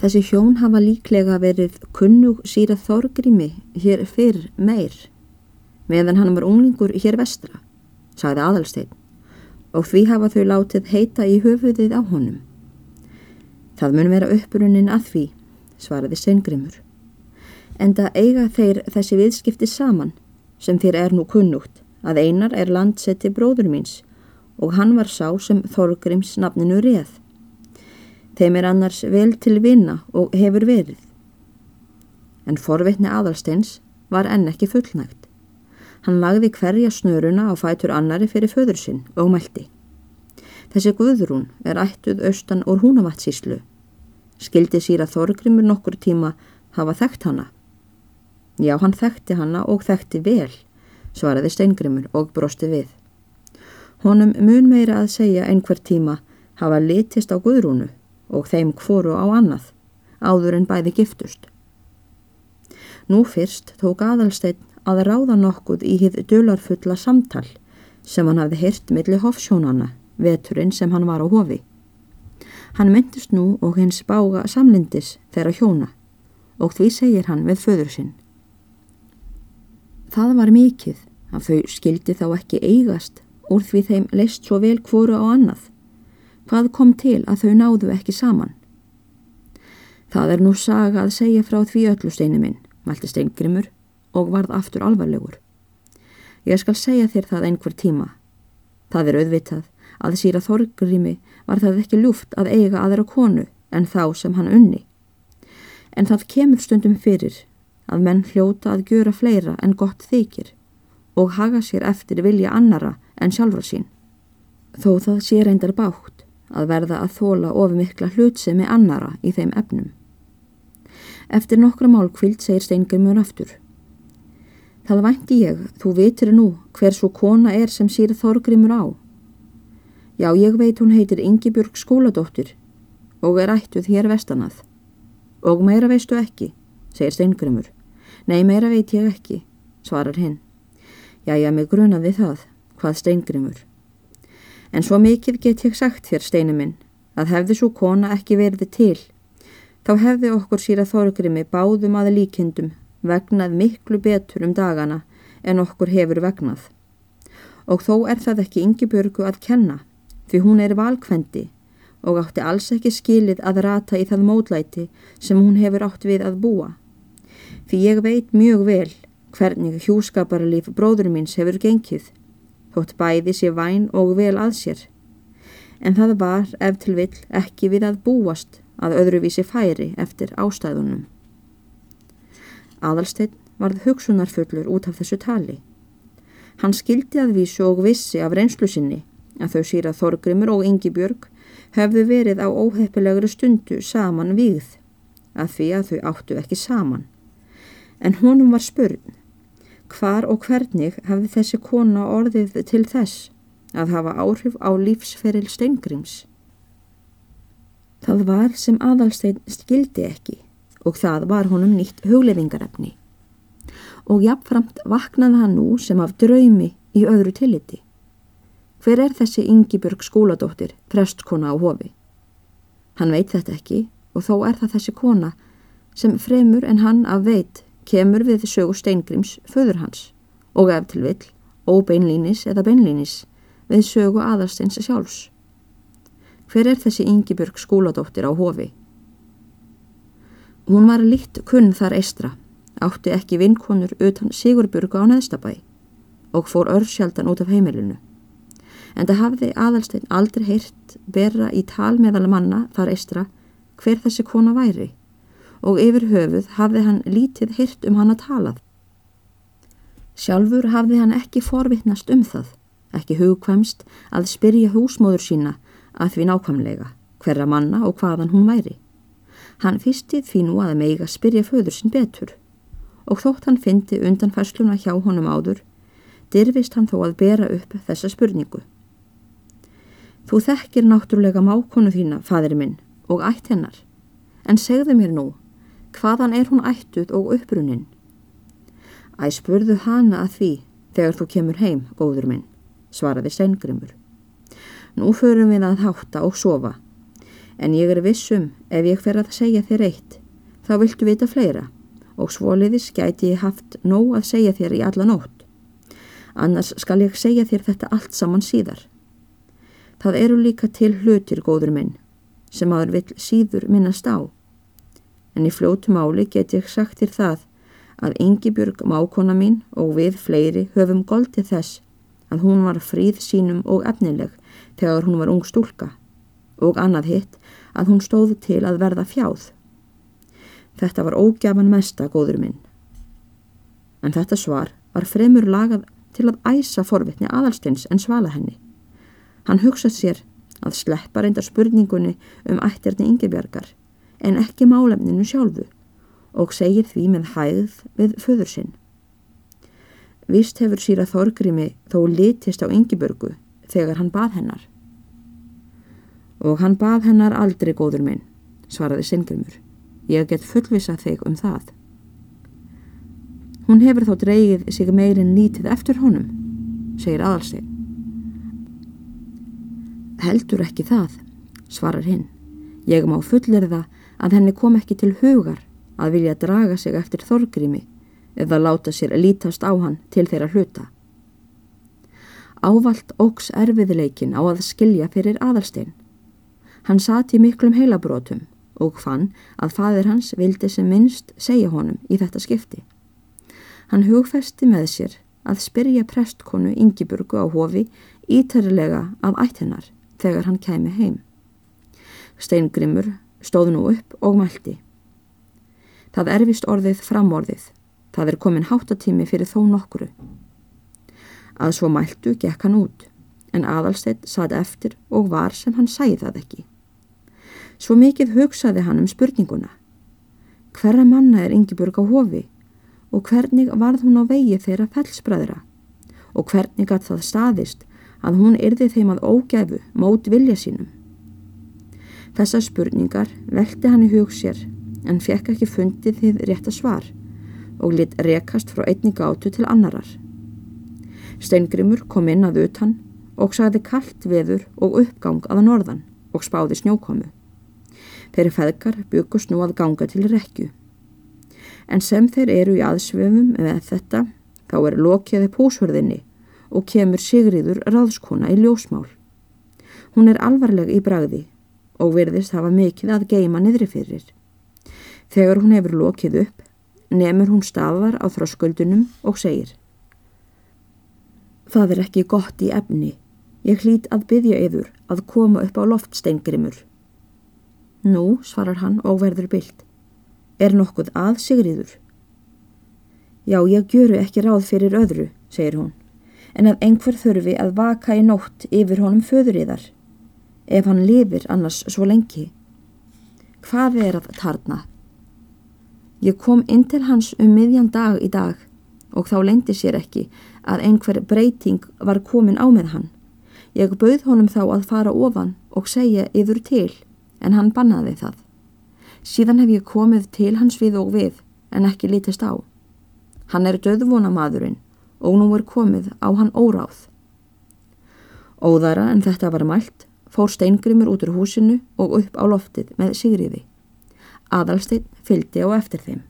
Þessi hjón hafa líklega verið kunnug síra þorgrimi hér fyrr meir, meðan hann var unglingur hér vestra, sagði aðalstein, og því hafa þau látið heita í höfuðið á honum. Það mun vera upprunin að því, svaraði steingrimur. En það eiga þeir þessi viðskipti saman, sem þér er nú kunnugt, að einar er landsetti bróður míns og hann var sá sem Þorgrims nafninu reð. Þeim er annars vel til vinna og hefur verið. En forvitni aðalsteins var enn ekki fullnægt. Hann lagði hverja snöruna á fætur annari fyrir föður sinn og mælti. Þessi guðrún er ættuð austan úr húnavatsíslu. Skildi síra Þorgrimur nokkur tíma hafa þekkt hana. Já, hann þekkti hana og þekkti vel, svaraði Steingrimur og brosti við. Honum mun meira að segja einhver tíma hafa litist á guðrúnu og þeim hvoru á annað, áður en bæði giftust. Nú fyrst tók aðalsteinn að ráða nokkuð í hið dölarfulla samtal sem hann hafði hirt millir hofsjónana, veturinn sem hann var á hofi. Hann myndist nú og hins bága samlindis þeirra hjóna og því segir hann við föður sinn. Það var mikið að þau skildi þá ekki eigast úr því þeim leist svo vel hvoru á annað Hvað kom til að þau náðu ekki saman? Það er nú saga að segja frá því öllu steinu minn, mælti steingrimur og varð aftur alvarlegur. Ég skal segja þér það einhver tíma. Það er auðvitað að síra þorgrimi var það ekki ljúft að eiga aðra konu en þá sem hann unni. En það kemur stundum fyrir að menn hljóta að gjöra fleira en gott þykir og haga sér eftir vilja annara en sjálfra sín. Þó það sé reyndar bátt að verða að þóla ofumikla hlutsemi annara í þeim efnum. Eftir nokkra málkvild segir Steingrimur aftur. Það vænti ég, þú vitir nú hver svo kona er sem sír Þorgrimur á. Já, ég veit hún heitir Ingibjörg skóladóttir og er ættuð hér vestanað. Og meira veistu ekki, segir Steingrimur. Nei, meira veit ég ekki, svarar hinn. Já, já, mig grunaði það, hvað Steingrimur. En svo mikið get ég sagt þér, steinu minn, að hefði svo kona ekki verði til, þá hefði okkur síra þorgrimi báðum að líkindum vegnað miklu betur um dagana en okkur hefur vegnað. Og þó er það ekki yngibörgu að kenna, því hún er valkvendi og átti alls ekki skilið að rata í það mótlæti sem hún hefur átt við að búa. Því ég veit mjög vel hvernig hjúskaparalíf bróður míns hefur gengið þótt bæði sé væn og vel að sér. En það var ef til vill ekki við að búast að öðruvísi færi eftir ástæðunum. Aðalsteinn varð hugsunarfullur út af þessu tali. Hann skildi að vísu og vissi af reynslu sinni að þau síra Þorgrimur og Ingi Björg hefðu verið á óheppilegri stundu saman víð, að því að þau áttu ekki saman. En honum var spörn Hvar og hvernig hafði þessi kona orðið til þess að hafa áhrif á lífsferil steingrims? Það var sem aðalstein skildi ekki og það var honum nýtt huglefingarefni. Og jafnframt vaknaði hann nú sem af draumi í öðru tilliti. Hver er þessi Yngibjörg skóladóttir, prestkona á hofi? Hann veit þetta ekki og þó er það þessi kona sem fremur en hann að veit kemur við sögu steingrims föður hans og ef til vill, óbeinlínis eða beinlínis, við sögu aðarsteins sjálfs. Hver er þessi Yngibjörg skóladóttir á hofi? Hún var líkt kunn þar eistra, átti ekki vinkonur utan Sigurbjörgu á neðstabæ og fór örsjaldan út af heimilinu. En það hafði aðalstein aldrei heyrt bera í tal meðal manna þar eistra hver þessi kona væri og yfir höfuð hafði hann lítið hirt um hann að talað. Sjálfur hafði hann ekki forvittnast um það, ekki hugkvæmst að spyrja húsmóður sína að því nákvæmlega hverra manna og hvaðan hún væri. Hann fyrstið nú að meiga spyrja föður sinn betur og þótt hann fyndi undan færsluna hjá honum áður, dyrfist hann þó að bera upp þessa spurningu. Þú þekkir náttúrulega mákonu þína, fadir minn, og ætt hennar, en segðu mér nú hvaðan er hún ættuð og upprunnin? Æ spurðu hana að því þegar þú kemur heim, góður minn, svaraði Steingrimur. Nú förum við að hátta og sofa, En ég er vissum ef ég fer að segja þér eitt, þá viltu vita fleira og svoliðis gæti ég haft nóg að segja þér í alla nótt. Annars skal ég segja þér þetta allt saman síðar. Það eru líka til hlutir, góður minn, sem aður vill síður minnast á. En í fljótu máli get ég sagt þér það að Yngibjörg mákona mín og við fleiri höfum goldið þess að hún var fríð sínum og efnileg þegar hún var ung stúlka og annað hitt að hún stóð til að verða fjáð. Þetta var ógjafan mesta góður minn. En þetta svar var fremur lagað til að æsa forvitni aðalsteins en svala henni. Hann hugsað sér að sleppa reynda spurningunni um ættirni yngjabjargar en ekki málefninu sjálfu og segir því með hæð við föður sinn. Vist hefur síra Þorgrimi þó litist á yngjabjörgu þegar hann bað hennar. Og hann bað hennar aldrei góður minn, svaraði Sengrimur. Ég get fullvisa þig um það. Hún hefur þá dreigið sig meirinn lítið eftir honum, segir aðalstegn. Heldur ekki það, svarar hinn. Ég má fullirða að henni kom ekki til hugar að vilja draga sig eftir þorgrimi eða láta sér að lítast á hann til þeirra hluta. Ávalt óks erfiðleikin á að skilja fyrir aðalstegn. Hann sati miklum heilabrótum og fann að fadir hans vildi sem minnst segja honum í þetta skipti. Hann hugfesti með sér að spyrja prestkonu Ingiburgu á hofi ítærilega af ættinnar þegar hann kæmi heim. Steingrimur stóð nú upp og mælti. Það er vist orðið framorðið. Það er komin háttatími fyrir þó nokkru. Að svo mæltu gekk hann út, en aðalsteitt satt eftir og var sem hann sæði það ekki. Svo mikið hugsaði hann um spurninguna. Hverra manna er Ingeborg á hofi og hvernig varð hún á vegi þeirra fellsbræðra og hvernig gatt það staðist að hún yrði þeim að ógæfu mót vilja sínum. Þessa spurningar velti hann í hug sér en fekk ekki fundið þið rétta svar og lit rekast frá einni gátu til annarar. Steingrimur kom inn að utan og sagði kallt veður og uppgang aða norðan og spáði snjókomu. Þeirri feðgar byggust nú að ganga til rekju. En sem þeir eru í aðsvefum með þetta, þá er lokjaði púshörðinni og kemur Sigriður ráðskona í ljósmál. Hún er alvarleg í bragði og verðist hafa mikið að geima niðri fyrir. Þegar hún hefur lokið upp, nefnur hún staðar á þröskuldunum og segir Það er ekki gott í efni. Ég hlýt að byggja yfir að koma upp á loftsteingrimur. Nú, svarar hann og verður byllt. Er nokkuð að Sigriður? Já, ég gjöru ekki ráð fyrir öðru, segir hún, en að einhver þurfi að vaka í nótt yfir honum föðuriðar, ef hann lifir annars svo lengi. Hvað er að tarna? Ég kom inn til hans um miðjan dag í dag og þá lendi sér ekki að einhver breyting var komin á með hann. Ég bauð honum þá að fara ofan og segja yfir til en hann bannaði það. Síðan hef ég komið til hans við og við en ekki lítist á. Hann er döðvona maðurinn og nú er komið á hann óráð. Óðara en þetta var mælt fór steingrimur út úr húsinu og upp á loftið með Sigriði. Adalstein fylgdi á eftir þeim.